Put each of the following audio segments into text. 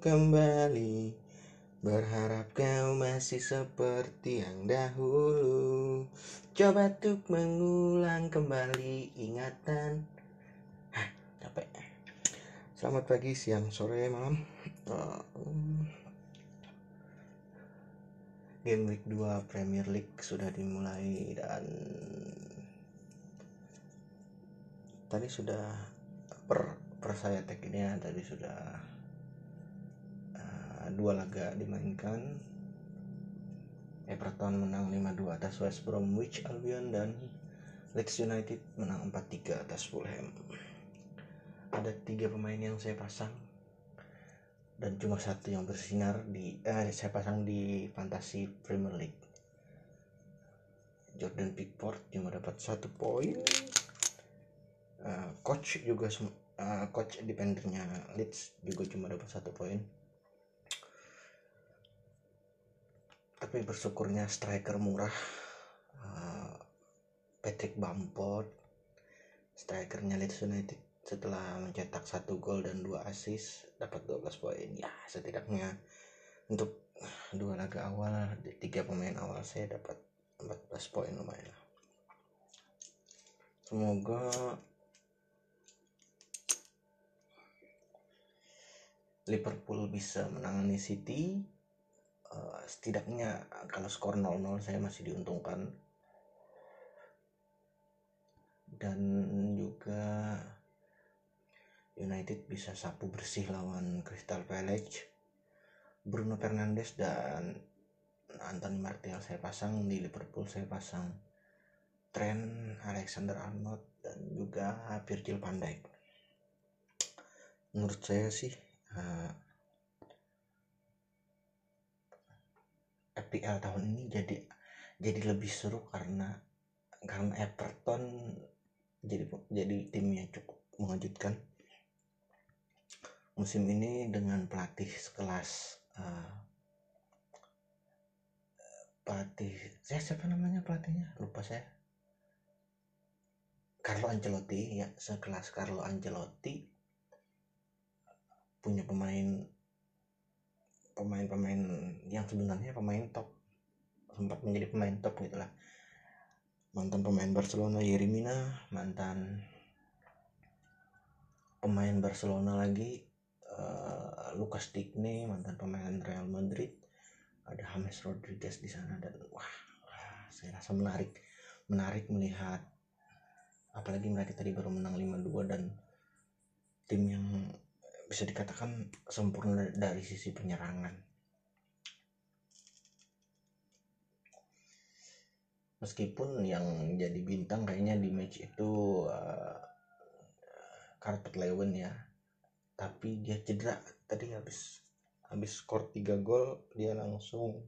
kembali. Berharap kau masih seperti yang dahulu. Coba untuk mengulang kembali ingatan. Hah, capek. Selamat pagi, siang, sore, malam. Uh, Game Week 2 Premier League sudah dimulai dan tadi sudah per per saya tag ini ya tadi sudah dua laga dimainkan. Everton menang 5-2 atas West Bromwich Albion dan Leeds United menang 4-3 atas Fulham. Ada tiga pemain yang saya pasang. Dan cuma satu yang bersinar di eh, saya pasang di fantasi Premier League. Jordan Pickford cuma dapat satu poin. Uh, coach juga uh, coach defendernya Leeds juga cuma dapat satu poin tapi bersyukurnya striker murah uh, Patrick Bamford strikernya Leeds United setelah mencetak satu gol dan dua assist dapat 12 poin. Ya setidaknya untuk dua laga awal tiga pemain awal saya dapat 14 poin lumayan semoga Liverpool bisa menangani City uh, setidaknya kalau skor 0-0 saya masih diuntungkan. Dan juga United bisa sapu bersih lawan Crystal Palace. Bruno Fernandes dan Anthony Martial saya pasang di Liverpool saya pasang Trent Alexander Arnold dan juga Virgil van Dijk. Menurut saya sih uh, FPL tahun ini jadi jadi lebih seru karena karena Everton jadi jadi tim yang cukup mengejutkan. Musim ini dengan pelatih sekelas uh, pelatih saya siapa namanya pelatihnya? Lupa saya. Carlo Ancelotti ya sekelas Carlo Ancelotti punya pemain pemain-pemain yang sebenarnya pemain top sempat menjadi pemain top gitulah mantan pemain Barcelona Yerimina mantan pemain Barcelona lagi uh, Lucas Digne mantan pemain Real Madrid. Ada James Rodriguez di sana dan wah saya rasa menarik menarik melihat apalagi mereka tadi baru menang 5-2 dan tim yang bisa dikatakan sempurna dari sisi penyerangan. Meskipun yang jadi bintang kayaknya di match itu uh, Carpet Lewin ya, tapi dia cedera tadi habis habis skor 3 gol dia langsung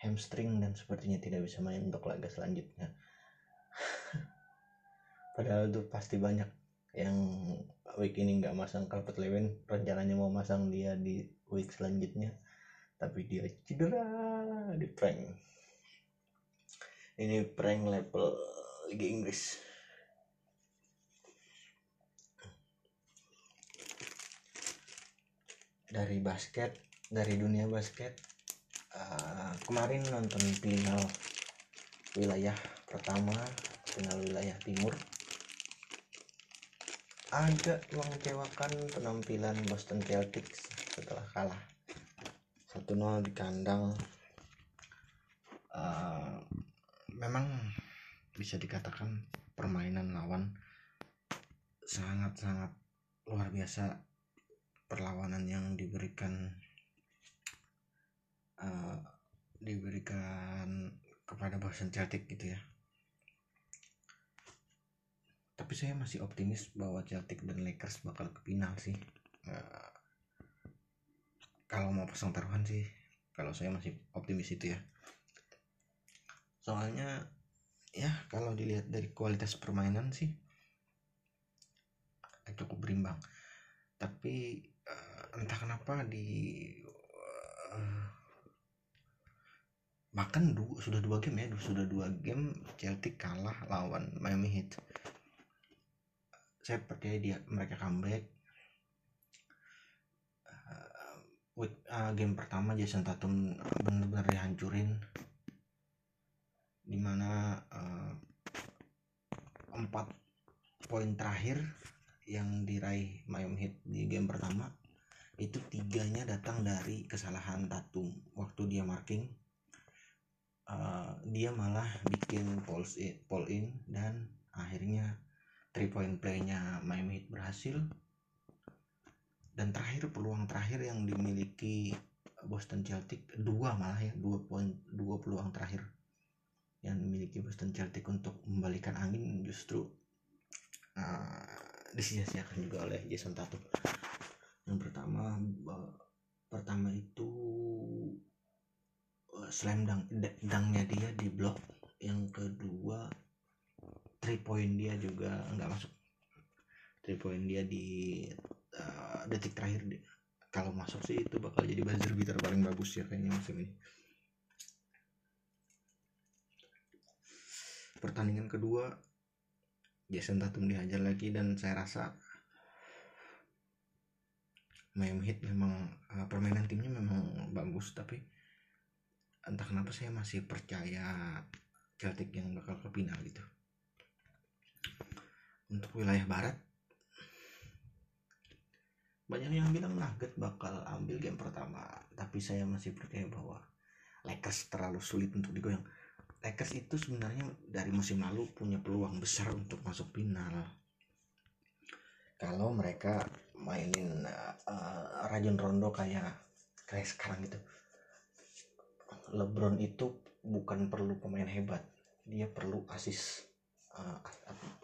hamstring dan sepertinya tidak bisa main untuk laga selanjutnya. Padahal itu pasti banyak yang week ini nggak masang Calvert Lewin rencananya mau masang dia di week selanjutnya. Tapi dia cedera di prank. Ini prank level Liga Inggris. Dari basket dari dunia basket uh, kemarin nonton final wilayah pertama final wilayah timur agak mengecewakan penampilan Boston Celtics setelah kalah. 1-0 di kandang. Uh, memang bisa dikatakan permainan lawan sangat-sangat luar biasa perlawanan yang diberikan uh, diberikan kepada Boston Celtics gitu ya tapi saya masih optimis bahwa Celtic dan Lakers bakal ke final sih. Uh, kalau mau pasang taruhan sih kalau saya masih optimis itu ya. Soalnya ya kalau dilihat dari kualitas permainan sih cukup berimbang. Tapi uh, entah kenapa di uh, bahkan du sudah dua game ya sudah dua game Celtic kalah lawan Miami Heat saya percaya dia mereka comeback. Uh, with uh, game pertama Jason Tatum benar-benar dihancurin. Di mana uh, empat poin terakhir yang diraih Miami Heat di game pertama itu tiganya datang dari kesalahan Tatum waktu dia marking. Uh, dia malah bikin pulse in, in dan akhirnya three point playnya Miami berhasil. Dan terakhir peluang terakhir yang dimiliki Boston Celtic dua malah ya dua poin dua peluang terakhir yang dimiliki Boston Celtic untuk membalikan angin justru uh, disia-siakan juga oleh Jason Tatum. Yang pertama uh, pertama itu uh, slam dunk dangnya dia di blok. Yang kedua three point dia juga nggak masuk. Three point dia di uh, detik terakhir dia. kalau masuk sih itu bakal jadi buzzer beater paling bagus ya kayaknya musim ini. Pertandingan kedua Jason Tatum dihajar lagi dan saya rasa Miami Heat memang uh, permainan timnya memang bagus tapi entah kenapa saya masih percaya Celtic yang bakal ke final gitu untuk wilayah barat banyak yang bilang Nugget bakal ambil game pertama tapi saya masih percaya bahwa Lakers terlalu sulit untuk digoyang. Lakers itu sebenarnya dari musim lalu punya peluang besar untuk masuk final. Kalau mereka mainin uh, Rajon Rondo kayak kayak sekarang gitu LeBron itu bukan perlu pemain hebat dia perlu asis uh,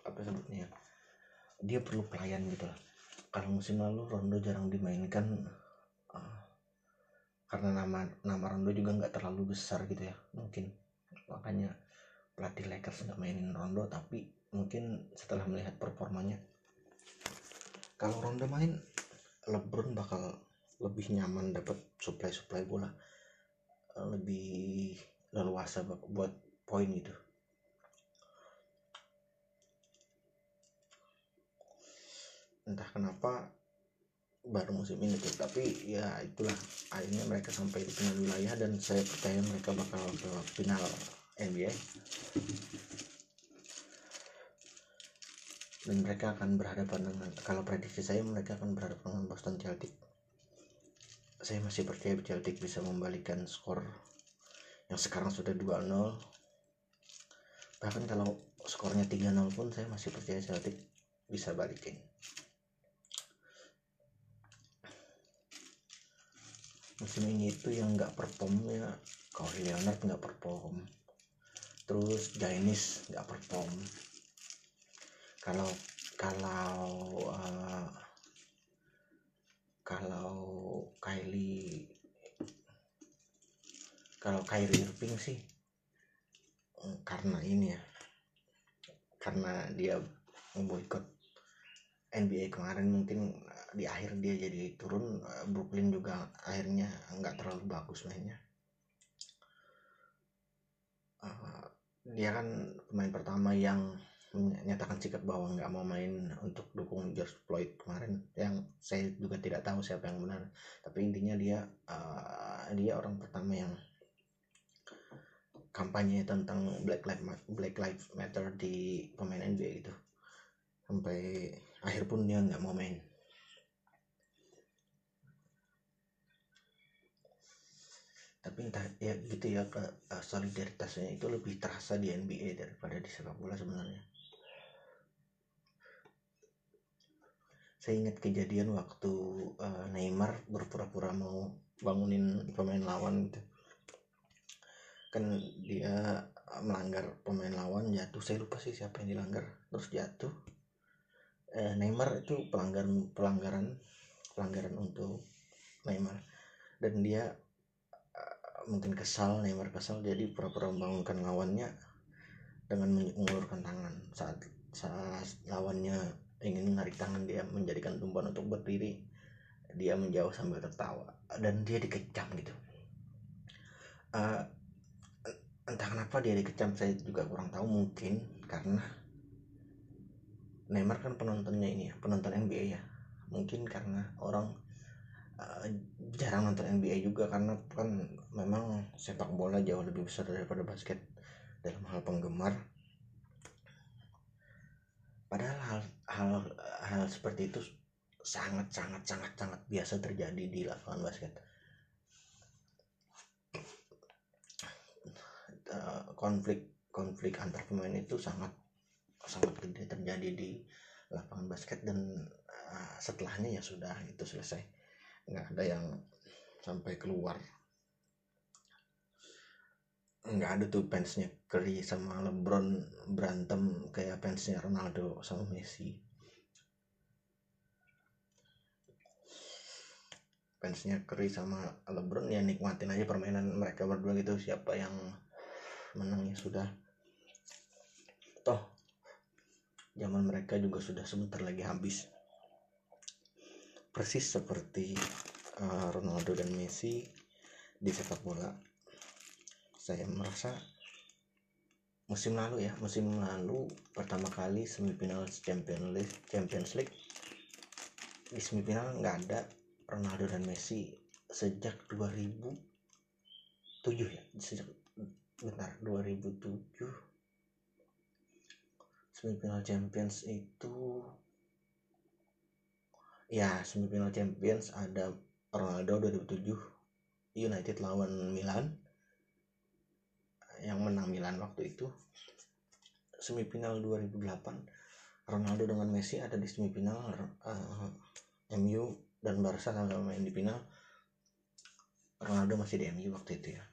apa sebutnya ya dia perlu pelayan gitu lah. Kalau musim lalu Rondo jarang dimainkan uh, karena nama nama Rondo juga nggak terlalu besar gitu ya mungkin. Makanya pelatih Lakers nggak mainin Rondo tapi mungkin setelah melihat performanya kalau Rondo main LeBron bakal lebih nyaman dapat supply supply bola lebih leluasa buat poin gitu entah kenapa baru musim ini tuh. Tapi ya itulah akhirnya mereka sampai di final wilayah dan saya percaya mereka bakal ke final NBA dan mereka akan berhadapan dengan kalau prediksi saya mereka akan berhadapan dengan Boston Celtic. Saya masih percaya Celtic bisa membalikan skor yang sekarang sudah 2-0 bahkan kalau skornya 3-0 pun saya masih percaya Celtic bisa balikin musim ini itu yang nggak perform ya. Kawhi Leonard nggak perform. Terus Jainis nggak perform. Kalau kalau uh, kalau Kylie kalau Kyrie Irving sih karena ini ya. Karena dia memboikot NBA kemarin mungkin di akhir dia jadi turun eh, Brooklyn juga akhirnya nggak terlalu bagus mainnya. Uh, dia kan pemain pertama yang menyatakan sikap bahwa nggak mau main untuk dukung George Floyd kemarin. Yang saya juga tidak tahu siapa yang benar. Tapi intinya dia uh, dia orang pertama yang kampanye tentang Black Lives Black Lives Matter di pemain NBA gitu. Sampai akhir pun dia nggak mau main tapi entah ya gitu ya ke uh, solidaritasnya itu lebih terasa di NBA daripada di sepak bola sebenarnya. Saya ingat kejadian waktu uh, Neymar berpura-pura mau bangunin pemain lawan gitu. Kan dia melanggar pemain lawan jatuh. Saya lupa sih siapa yang dilanggar. Terus jatuh. Eh, Neymar itu pelanggaran pelanggaran pelanggaran untuk Neymar. Dan dia mungkin kesal Neymar kesal jadi pura-pura membangunkan lawannya dengan mengulurkan tangan. Saat saat lawannya ingin menarik tangan dia menjadikan tumpuan untuk berdiri. Dia menjauh sambil tertawa. Dan dia dikecam gitu. Uh, entah kenapa dia dikecam saya juga kurang tahu mungkin karena Neymar kan penontonnya ini ya penonton NBA ya. Mungkin karena orang jarang nonton NBA juga karena kan memang sepak bola jauh lebih besar daripada basket dalam hal penggemar. Padahal hal hal hal seperti itu sangat sangat sangat sangat biasa terjadi di lapangan basket. Uh, konflik konflik antar pemain itu sangat sangat gede terjadi di lapangan basket dan uh, setelahnya ya sudah itu selesai. Nggak ada yang sampai keluar. Nggak ada tuh fansnya Curry sama LeBron berantem kayak fansnya Ronaldo sama Messi. Fansnya Curry sama LeBron ya nikmatin aja permainan mereka berdua gitu siapa yang menangnya sudah. Toh zaman mereka juga sudah sebentar lagi habis. Persis seperti uh, Ronaldo dan Messi di sepak bola. Saya merasa musim lalu ya musim lalu pertama kali semifinal Champions League Champions League di semifinal nggak ada Ronaldo dan Messi sejak 2007 ya sejak benar 2007 semifinal Champions itu ya semifinal Champions ada Ronaldo 2007 United lawan Milan. Yang menang Milan waktu itu. Semifinal 2008 Ronaldo dengan Messi ada di semifinal uh, eh, MU dan Barca sama main di final. Ronaldo masih di MU waktu itu ya.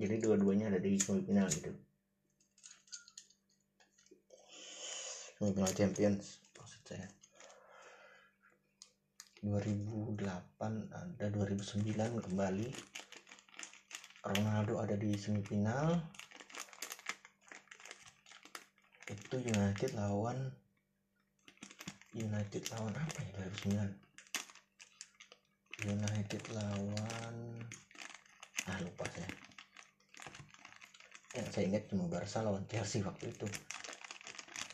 Jadi dua-duanya ada di semifinal gitu. Semifinal Champions maksud saya 2008 ada 2009 kembali. Ronaldo ada di semifinal. Itu United lawan United lawan apa ya 2009 United lawan ah lupa saya. Yang saya ingat cuma Barca lawan Chelsea waktu itu.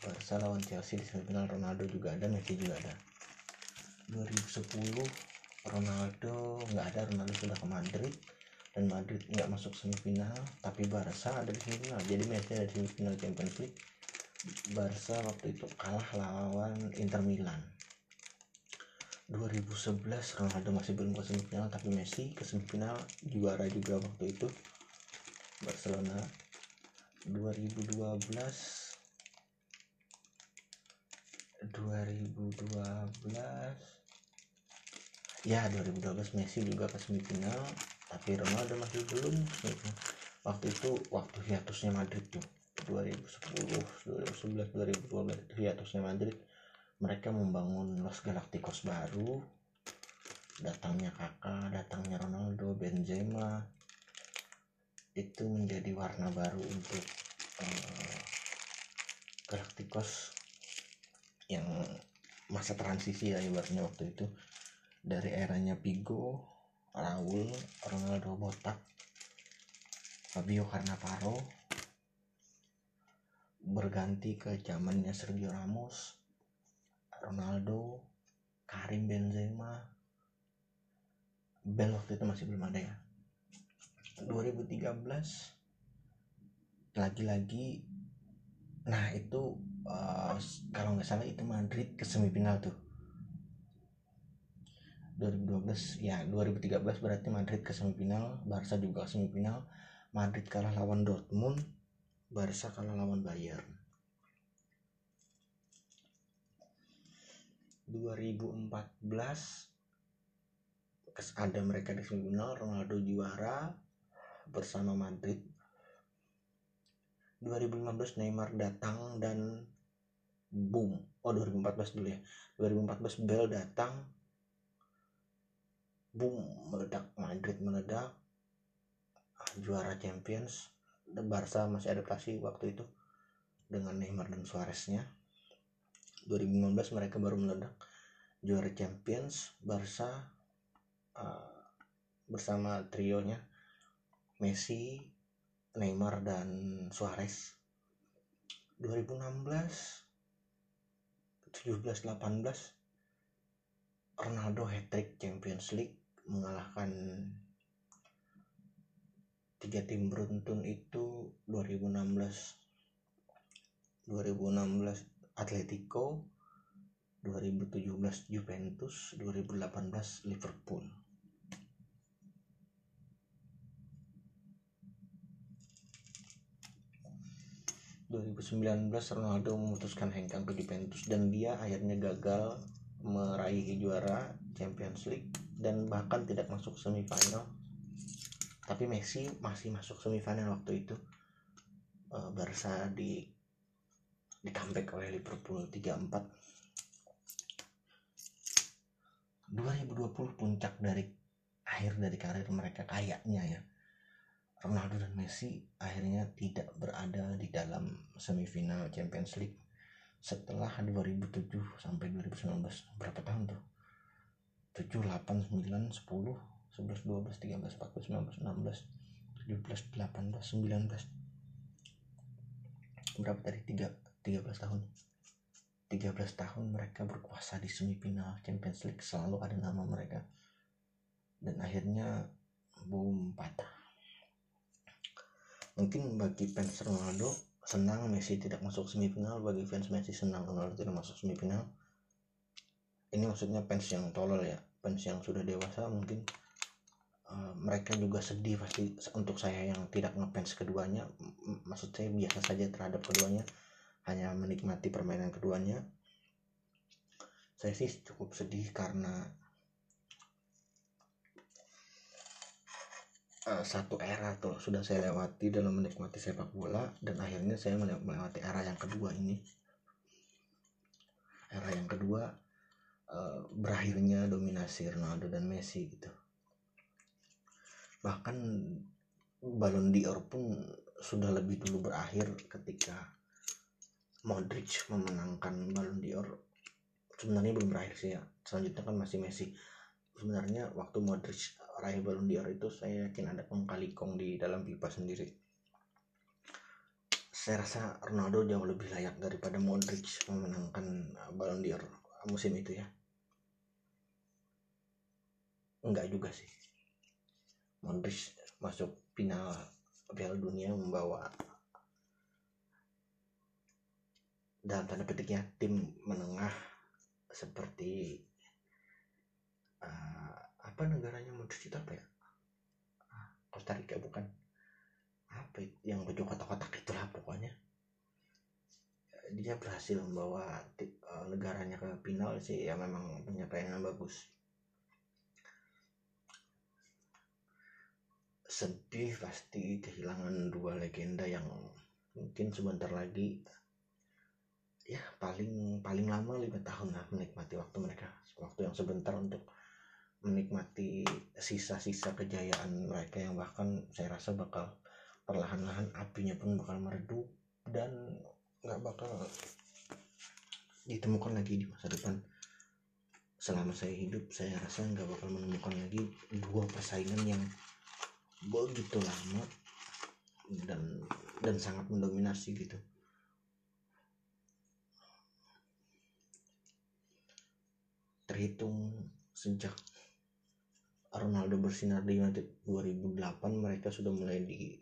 Barca lawan Chelsea di semifinal Ronaldo juga ada Messi juga ada 2010 Ronaldo nggak ada Ronaldo sudah ke Madrid dan Madrid nggak masuk semifinal tapi Barca ada di semifinal. Jadi Messi ada di semifinal Champions League. Barca waktu itu kalah lawan Inter Milan. 2011 Ronaldo masih belum ke semifinal tapi Messi ke semifinal juara juga waktu itu Barcelona. 2012 2012 ya 2012 Messi juga ke semifinal tapi Ronaldo masih belum waktu itu waktu hiatusnya Madrid tuh 2010 2011 2012 hiatusnya Madrid. Mereka membangun Los Galacticos baru. Datangnya kakak datangnya Ronaldo Benzema. Itu menjadi warna baru untuk uh, Galacticos yang masa transisi ya ibaratnya waktu itu dari eranya Pigo, Raul, Ronaldo Botak, Fabio Cannavaro berganti ke zamannya Sergio Ramos, Ronaldo, Karim Benzema, Bel waktu itu masih belum ada ya. 2013 lagi-lagi nah itu uh, kalau nggak salah itu Madrid ke semifinal tuh 2012 ya 2013 berarti Madrid ke semifinal Barca juga ke semifinal. Madrid kalah lawan Dortmund Barca kalah lawan Bayern. 2014 ada mereka di semifinal Ronaldo juara bersama Madrid. 2015 Neymar datang dan boom. Oh 2014 dulu ya. 2014 Bell datang boom meledak Madrid meledak. Juara Champions. Barca masih adaptasi waktu itu dengan Neymar dan Suareznya. 2015 mereka baru meledak. Juara Champions Barca uh, bersama trionya Messi Neymar dan Suarez. 2016 17-18 Ronaldo hat-trick Champions League mengalahkan tiga tim beruntun itu 2016 2016 Atletico 2017 Juventus 2018 Liverpool. 2019 Ronaldo memutuskan hengkang ke Juventus dan dia akhirnya gagal meraih juara Champions League dan bahkan tidak masuk semifinal. Tapi Messi masih masuk semifinal waktu itu. Uh, Barca di di comeback oleh Liverpool 3-4 2020 puncak dari akhir dari karir mereka kayaknya ya. Ronaldo dan Messi akhirnya tidak berada di dalam semifinal Champions League setelah 2007 sampai 2019 berapa tahun tuh 7 8 9 10 11 12 13 14 15 16 17 18 19 berapa tadi? 3 13 tahun. 13 tahun mereka berkuasa di semifinal Champions League selalu ada nama mereka. Dan akhirnya boom patah. Mungkin bagi fans Ronaldo senang Messi tidak masuk semifinal. Bagi fans Messi senang Ronaldo tidak masuk semifinal. Ini maksudnya fans yang tolol ya fans yang sudah dewasa mungkin uh, mereka juga sedih pasti untuk saya yang tidak ngefans keduanya. Maksud saya biasa saja terhadap keduanya hanya menikmati permainan keduanya. Saya sih cukup sedih karena uh, satu era tuh sudah saya lewati dalam menikmati sepak bola dan akhirnya saya melewati era yang kedua ini. Era yang kedua uh, berakhirnya dominasi Ronaldo dan Messi gitu. Bahkan Ballon d'Or pun sudah lebih dulu berakhir ketika Modric memenangkan Ballon d'Or. Sebenarnya belum berakhir sih ya. Selanjutnya kan masih Messi. Sebenarnya waktu Modric raih Ballon d'Or itu saya yakin ada kong kong di dalam pipa sendiri. Saya rasa Ronaldo jauh lebih layak daripada Modric memenangkan Ballon d'Or musim itu ya enggak juga sih. Modric masuk final Piala Dunia membawa dalam tanda petiknya tim menengah seperti uh, apa negaranya Modric itu apa ya? Ah, Costa Rica bukan. Apa yang baju kotak-kotak itulah pokoknya. Dia berhasil membawa uh, negaranya ke final sih. Ya memang penyelesaian yang bagus sedih pasti kehilangan dua legenda yang mungkin sebentar lagi ya paling paling lama lima tahun lah menikmati waktu mereka. Waktu yang sebentar untuk menikmati sisa-sisa kejayaan mereka yang bahkan saya rasa bakal perlahan-lahan apinya pun bakal meredup dan nggak bakal ditemukan lagi di masa depan. Selama saya hidup saya rasa nggak bakal menemukan lagi dua persaingan yang begitu lama dan dan sangat mendominasi gitu. Terhitung sejak Ronaldo bersinar di United 2008 mereka sudah mulai di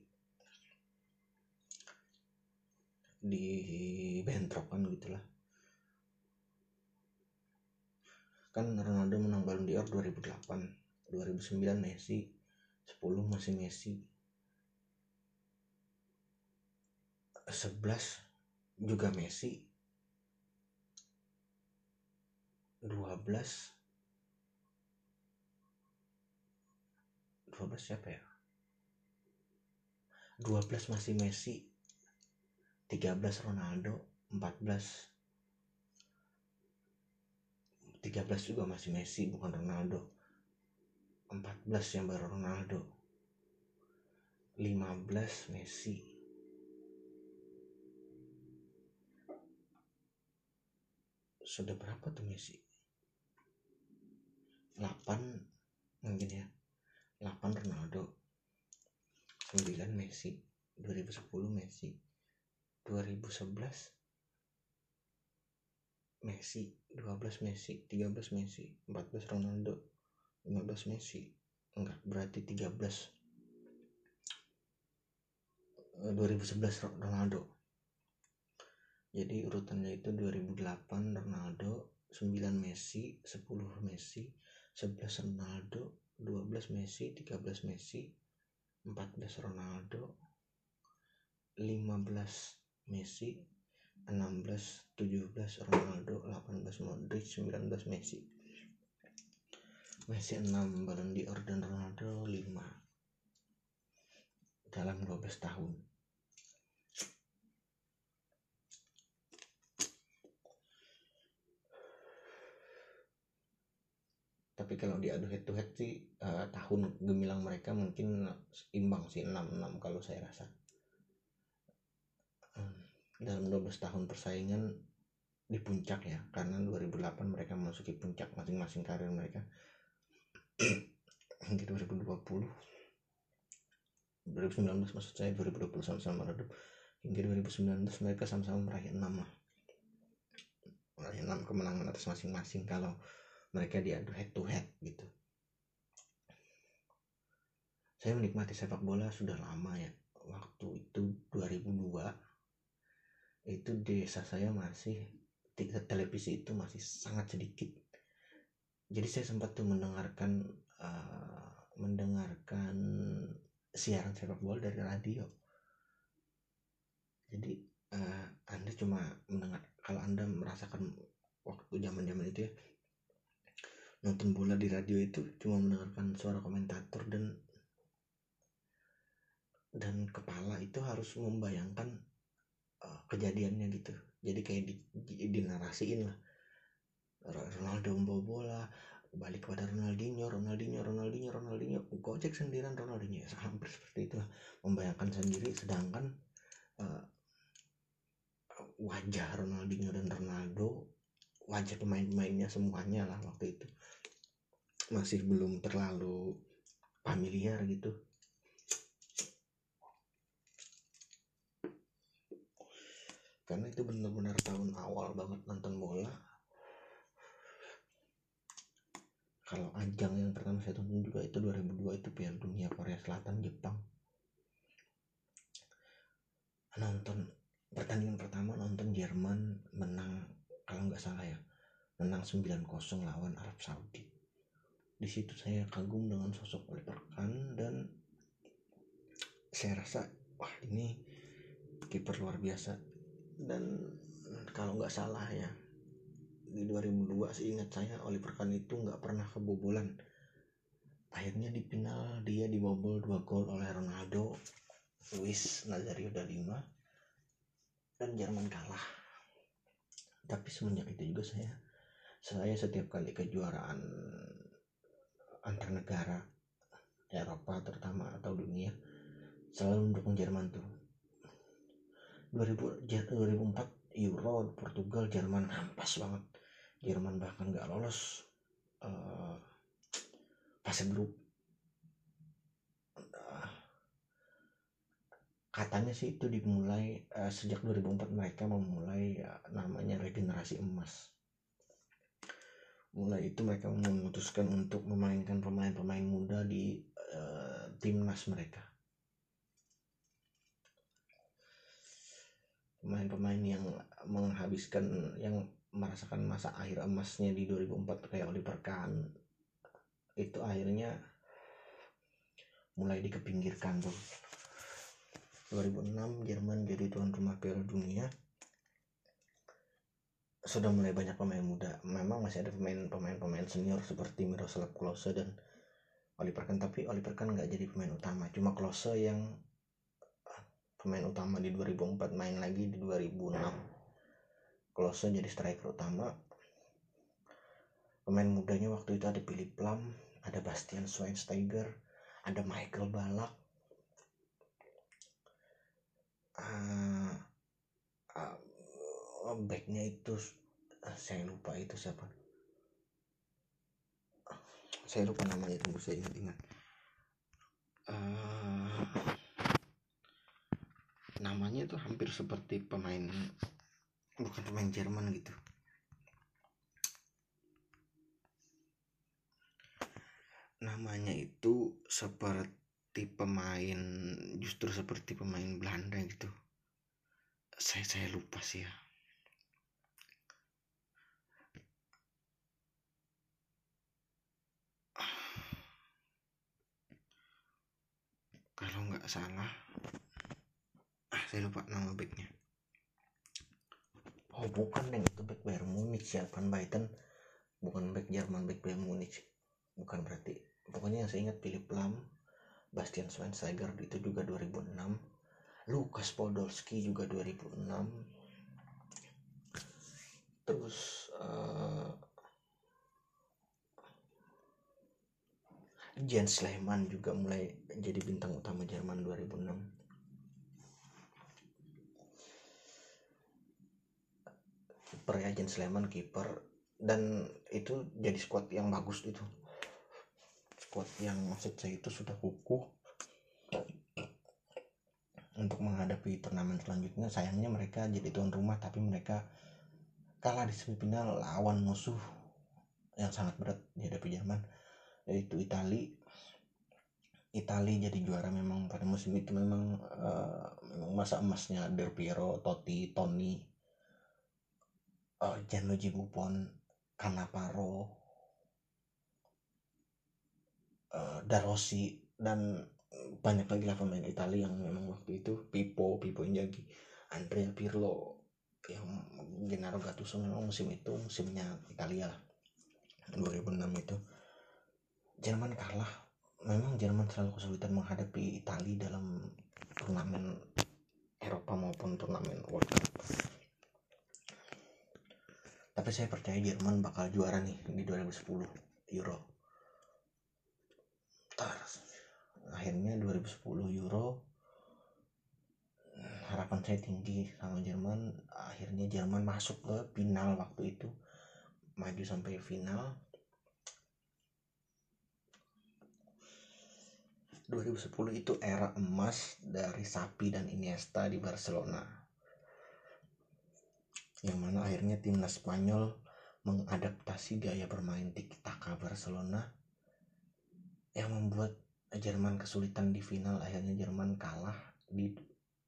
di bentrokan gitulah. Kan Ronaldo menang Ballon d'Or 2008 2009 Messi 10 masih Messi 11 juga Messi 12 12 siapa ya? 12 masih Messi 13 Ronaldo 14 13 juga masih Messi bukan Ronaldo 14 yang baru Ronaldo. 15 Messi. Sudah berapa tuh Messi? 8 mungkin ya. 8 Ronaldo. 9 Messi. 2010 Messi. 2011 Messi. 12 Messi. 13 Messi. 14 Ronaldo 15 Messi enggak berarti 13 2011 Ronaldo. Jadi urutannya itu 2008 Ronaldo 9 Messi 10 Messi 11 Ronaldo 12 Messi 13 Messi 14 Ronaldo 15 Messi 16 17 Ronaldo 18 Modric 19 Messi Messi 6 Ballon d'Or dan Ronaldo 5 dalam 12 tahun. Tapi kalau diadu head to head sih uh, tahun gemilang mereka mungkin imbang sih 6-6 kalau saya rasa. Hmm, dalam 12 tahun persaingan di puncak ya karena 2008 mereka memasuki puncak masing-masing karir mereka hingga 2020 2019 maksud saya 2020 sama-sama redup. Hingga 2019 mereka sama-sama meraih 6 lah. Meraih 6 kemenangan atas masing-masing kalau mereka diadu head to head gitu. Saya menikmati sepak bola sudah lama ya. Waktu itu 2002 itu desa saya masih televisi itu masih sangat sedikit jadi saya sempat tuh mendengarkan uh, mendengarkan siaran sepak bola dari radio. Jadi uh, anda cuma mendengar kalau anda merasakan waktu zaman zaman itu ya nonton bola di radio itu cuma mendengarkan suara komentator dan dan kepala itu harus membayangkan uh, kejadiannya gitu. Jadi kayak di, di, di narasiin lah Ronaldo membawa bola balik kepada Ronaldinho, Ronaldinho, Ronaldinho, Ronaldinho, gojek sendirian Ronaldinho, ya, hampir seperti itu. Membayangkan sendiri, sedangkan uh, wajah Ronaldinho dan Ronaldo, wajah pemain-pemainnya semuanya lah waktu itu. Masih belum terlalu familiar gitu. Karena itu benar-benar tahun awal banget nonton bola, kalau ajang yang pertama saya tonton juga itu 2002 itu Piala Dunia Korea Selatan Jepang. Nonton pertandingan pertama nonton Jerman menang kalau nggak salah ya menang 9-0 lawan Arab Saudi. Di situ saya kagum dengan sosok Oliver Kahn dan saya rasa wah ini kiper luar biasa. Dan kalau nggak salah ya di 2002 seingat saya Oliver Kahn itu nggak pernah kebobolan. Akhirnya di final dia dibobol dua gol oleh Ronaldo Luis Nazario da Lima dan Jerman kalah. Tapi semenjak itu juga saya saya setiap kali kejuaraan antar negara Eropa terutama atau dunia selalu mendukung Jerman tuh. 2000, 2004 Euro Portugal Jerman hampas banget Jerman bahkan nggak lolos uh, fase grup. Uh, katanya sih itu dimulai uh, sejak 2004 mereka memulai uh, namanya regenerasi emas. Mulai itu mereka memutuskan untuk memainkan pemain-pemain muda di uh, timnas mereka. Pemain-pemain yang menghabiskan yang merasakan masa akhir emasnya di 2004 kayak Oliver Kahn itu akhirnya mulai dikepinggirkan tuh. 2006 Jerman jadi tuan rumah Piala Dunia sudah mulai banyak pemain muda. Memang masih ada pemain-pemain pemain senior seperti Miroslav Klose dan Oliver Kahn tapi Oliver Kahn nggak jadi pemain utama. Cuma Klose yang pemain utama di 2004 main lagi di 2006 Klose jadi striker utama. Pemain mudanya waktu itu ada Philip Lam ada Bastian Schweinsteiger ada Michael Balak uh, uh, backnya itu uh, saya lupa itu siapa. Saya lupa namanya tunggu saya ingat-ingat uh, namanya itu hampir seperti pemain bukan pemain Jerman gitu. Namanya itu seperti pemain justru seperti pemain Belanda gitu. Saya saya lupa sih ya. Kalau nggak salah ah saya lupa nama backnya oh bukan yang itu back Bayern Munich ya Van Baiten bukan back Jerman back Bayern Munich. Bukan berarti. Pokoknya yang saya ingat Philip Lam Bastian Schweinsteiger itu juga 2006 Lukas Podolski juga 2006 terus uh, Jens Lehmann juga mulai jadi bintang utama Jerman 2006 kiper ya Jens Lehmann kiper. Dan itu jadi squad yang bagus itu. Squad yang maksud saya itu sudah kukuh. Untuk menghadapi turnamen selanjutnya sayangnya mereka jadi tuan rumah tapi mereka kalah di semifinal lawan musuh yang sangat berat dihadapi Jerman yaitu Itali. Itali jadi juara memang pada musim itu memang uh, memang masa emasnya Del Piero, Totti, Toni, uh, Gianluigi Buffon, Cannavaro, uh, Darossi dan banyak lagi lah pemain Italia yang memang waktu itu Pipo, Pipo Inzaghi, Andrea Pirlo, yang Gennaro Gattuso memang musim itu musimnya Italia lah 2006 itu. Jerman kalah. Memang Jerman selalu kesulitan menghadapi Italia dalam turnamen Eropa maupun turnamen World Cup tapi saya percaya Jerman bakal juara nih di 2010 Euro. Tar, akhirnya 2010 Euro harapan saya tinggi sama Jerman. Akhirnya Jerman masuk ke final waktu itu maju sampai final. 2010 itu era emas dari Sapi dan Iniesta di Barcelona. Yang mana akhirnya timnas Spanyol mengadaptasi gaya bermain tiki taka Barcelona yang membuat Jerman kesulitan di final. Akhirnya Jerman kalah di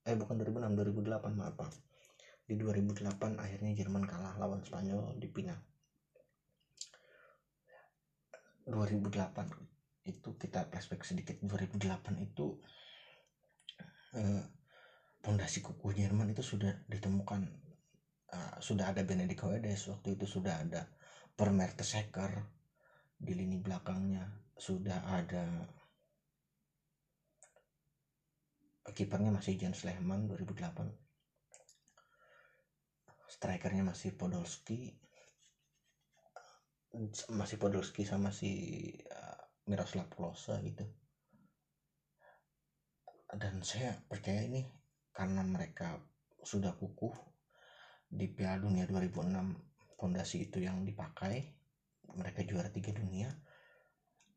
eh bukan 2006 2008 maaf di 2008 akhirnya Jerman kalah lawan Spanyol di final. 2008 itu kita flashback sedikit. 2008 itu eh, pondasi kukuh Jerman itu sudah ditemukan uh, sudah ada Benedict Hoedes waktu itu sudah ada Per Mertesacker di lini belakangnya. Sudah ada kipernya masih Jens Lehmann 2008 strikernya masih Podolski. Masih Podolski sama si uh, Miroslav Klose gitu. Dan saya percaya ini karena mereka sudah kukuh di Piala Dunia 2006 fondasi itu yang dipakai mereka juara tiga dunia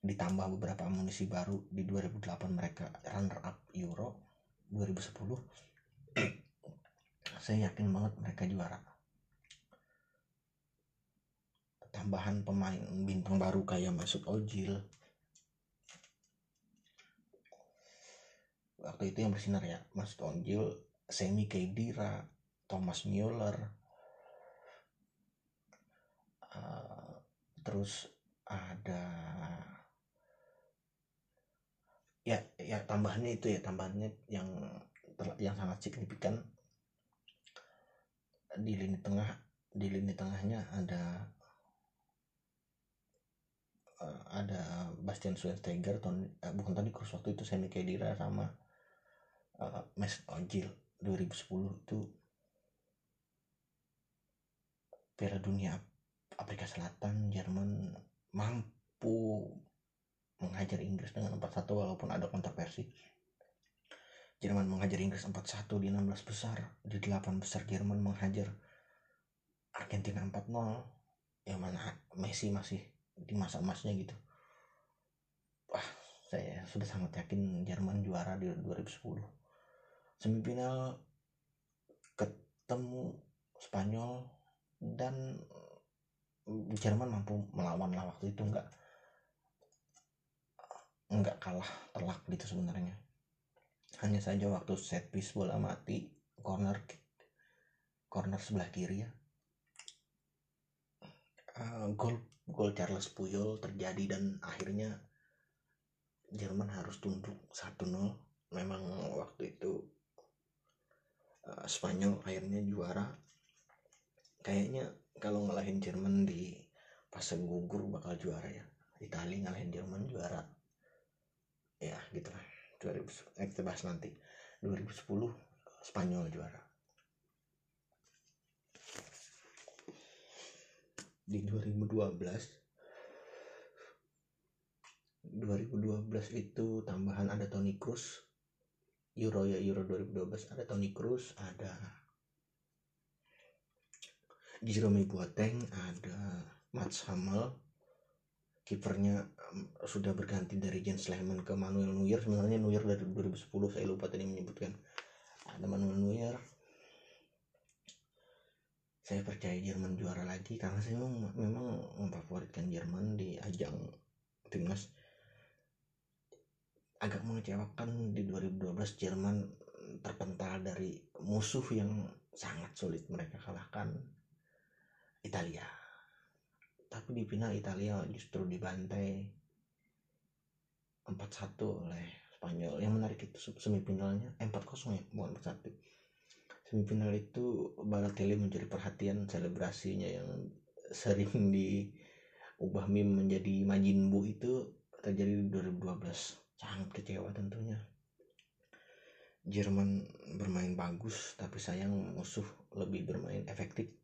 ditambah beberapa amunisi baru di 2008 mereka runner up Euro 2010 saya yakin banget mereka juara. Tambahan pemain bintang baru kayak Masuk Ojil waktu itu yang bersinar ya Mas Tonjil Semi Kedira Thomas Mueller. Uh, terus ada ya ya tambahannya itu ya tambahannya yang yang sangat signifikan. Di lini tengah di lini tengahnya ada uh, ada Bastian Schweinsteiger Tony, uh, bukan tadi Cruz waktu itu Semi Kedira sama uh, Mes Ojil 2010 itu Piala Dunia Afrika Selatan Jerman mampu menghajar Inggris dengan 4-1 walaupun ada kontroversi. Jerman menghajar Inggris 4-1 di 16 besar di 8 besar Jerman menghajar Argentina 4-0 yang mana Messi masih di masa emasnya gitu. Wah saya sudah sangat yakin Jerman juara di 2010 semifinal ketemu Spanyol dan Jerman mampu melawan lah waktu itu enggak nggak kalah telak gitu sebenarnya. Hanya saja waktu set piece bola mati corner corner sebelah kiri ya. Uh, gol gol Charles Puyol terjadi dan akhirnya Jerman harus tunduk 1-0 memang waktu itu uh, Spanyol akhirnya juara kayaknya kalau ngalahin Jerman di fase gugur bakal juara ya. Italia ngalahin Jerman juara. Ya gitu lah. 2000 eh, kita bahas nanti. 2010 Spanyol juara. Di 2012 2012 itu tambahan ada Toni Kroos. Euro ya Euro 2012 ada Toni Kroos ada Jerome Boateng ada Mats Hummel kipernya sudah berganti dari Jens Lehmann ke Manuel Neuer. Sebenarnya Neuer dari 2010 saya lupa tadi menyebutkan. Ada Manuel Neuer. Saya percaya Jerman juara lagi karena saya memang, memang memfavoritkan Jerman di ajang timnas. Agak mengecewakan di 2012 Jerman terpental dari musuh yang sangat sulit mereka kalahkan Italia. Tapi di final Italia justru dibantai 4-1 oleh Spanyol. Yang menarik itu semifinalnya eh, 4-0 ya bukan 4-1 semifinal itu Balotelli menjadi perhatian selebrasinya yang sering diubah meme menjadi Majin Buu itu terjadi di 2012 sangat kecewa tentunya. Jerman bermain bagus tapi sayang musuh lebih bermain efektif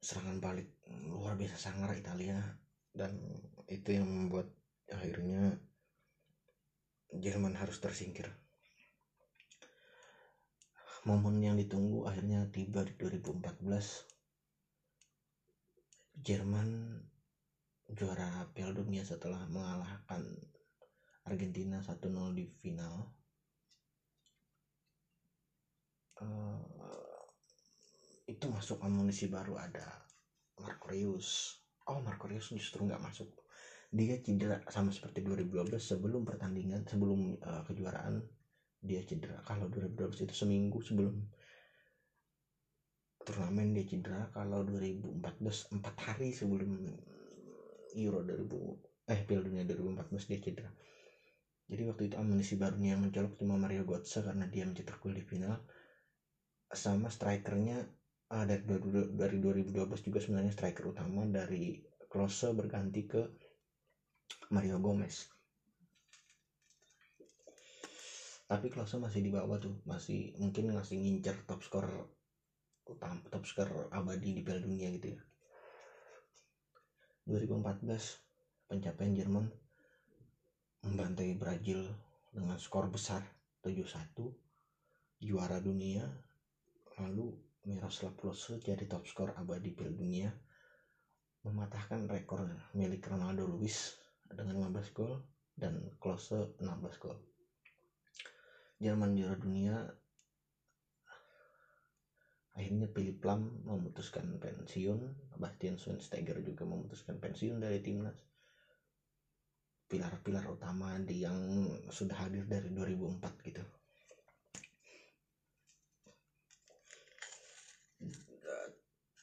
serangan balik luar biasa sangar Italia. Dan itu yang membuat akhirnya Jerman harus tersingkir. Momen yang ditunggu akhirnya tiba di 2014 Jerman juara Piala Dunia setelah mengalahkan Argentina 1-0 di final. Uh, itu masuk amunisi baru ada Marco Reus oh Marco Reus justru nggak masuk. Dia cedera sama seperti 2012 sebelum pertandingan sebelum uh, kejuaraan dia cedera. Kalau 2012 itu seminggu sebelum turnamen dia cedera. Kalau 2014 empat hari sebelum Euro 2000 eh Piala Dunia 2014 dia cedera. Jadi waktu itu amunisi barunya yang mencolok cuma Mario Götze karena dia mencetak gol di final. Sama strikernya uh, dari, dari 2012 juga sebenarnya striker utama dari Klose berganti ke Mario Gomez. Tapi Klose masih di bawah tuh masih mungkin masih ngincer top skor utama top skor abadi di Piala Dunia gitu ya. 2014 pencapaian Jerman membantai Brazil dengan skor besar 7-1 juara dunia lalu Miroslav Klose jadi top skor abadi Piala Dunia mematahkan rekor milik Ronaldo Luis dengan 15 gol dan Klose 16 gol. Jerman juara dunia akhirnya Philip Lam memutuskan pensiun Bastian Schweinsteiger juga memutuskan pensiun dari timnas. Pilar-pilar utama di yang sudah hadir dari 2004 gitu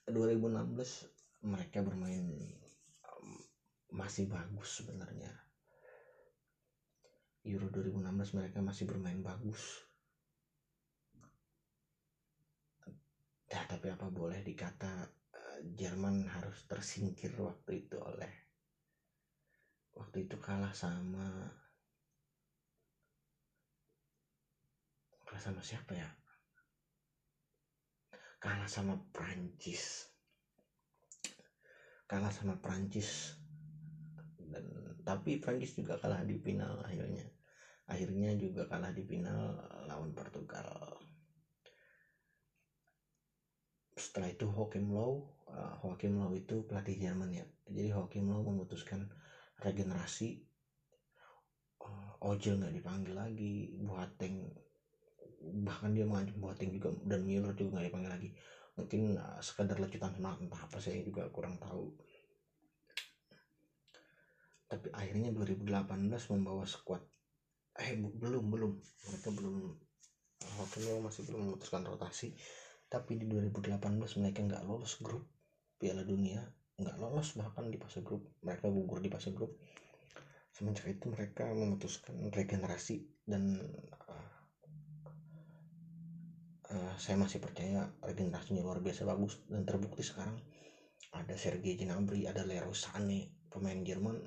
2016 mereka bermain masih bagus sebenarnya. Euro 2016 mereka masih bermain bagus. Ya tapi apa boleh dikata eh, Jerman harus tersingkir waktu itu oleh waktu itu kalah sama kalah sama siapa ya kalah sama Prancis kalah sama Prancis dan tapi Prancis juga kalah di final akhirnya. Akhirnya juga kalah di final lawan Portugal. Setelah itu Joachim Low uh, Joachim Low itu pelatih Jerman ya. Jadi Joachim Low memutuskan regenerasi. Uh, Ojil nggak dipanggil lagi Boateng bahkan dia mengancam Boateng juga dan Müller juga nggak dipanggil lagi. Mungkin uh, sekadar lecutan semangat entah apa saya juga kurang tahu. Tapi akhirnya 2018 membawa skuad eh belum belum. Mereka belum waktu itu masih belum memutuskan rotasi. Tapi di 2018 mereka nggak lolos grup Piala Dunia. Nggak lolos bahkan di fase grup. Mereka gugur di fase grup. Semenjak itu mereka memutuskan regenerasi dan uh, saya masih percaya regenerasinya luar biasa bagus dan terbukti sekarang. Ada Sergei Gnabry ada Leroy Sané pemain Jerman.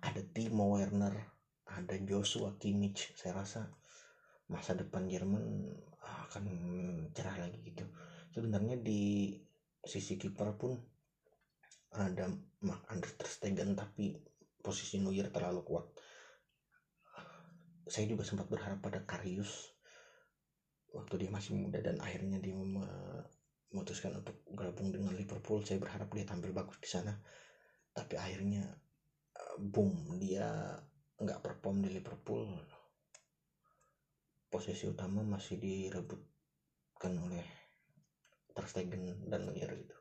Ada Timo Werner ada Joshua Kimmich. Saya rasa masa depan Jerman akan cerah lagi gitu. Sebenarnya di sisi kiper pun ada Mark Andreas Ter Stegen tapi posisi Neuer terlalu kuat. Saya juga sempat berharap pada Karius waktu dia masih muda dan akhirnya dia memutuskan untuk gabung dengan Liverpool saya berharap dia tampil bagus di sana. Tapi akhirnya eh, boom dia nggak perform di Liverpool. Posisi utama masih direbutkan oleh Ter Stegen dan Neuer gitu.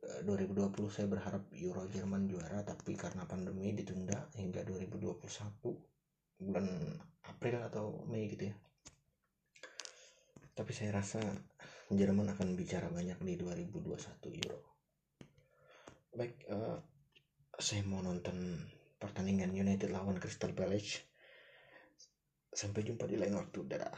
2020 saya berharap Euro Jerman juara tapi karena pandemi ditunda hingga 2021 bulan April atau Mei gitu ya tapi saya rasa Jerman akan bicara banyak di 2021 Euro. Baik uh, saya mau nonton pertandingan United lawan Crystal Palace. Sampai jumpa di lain waktu dadah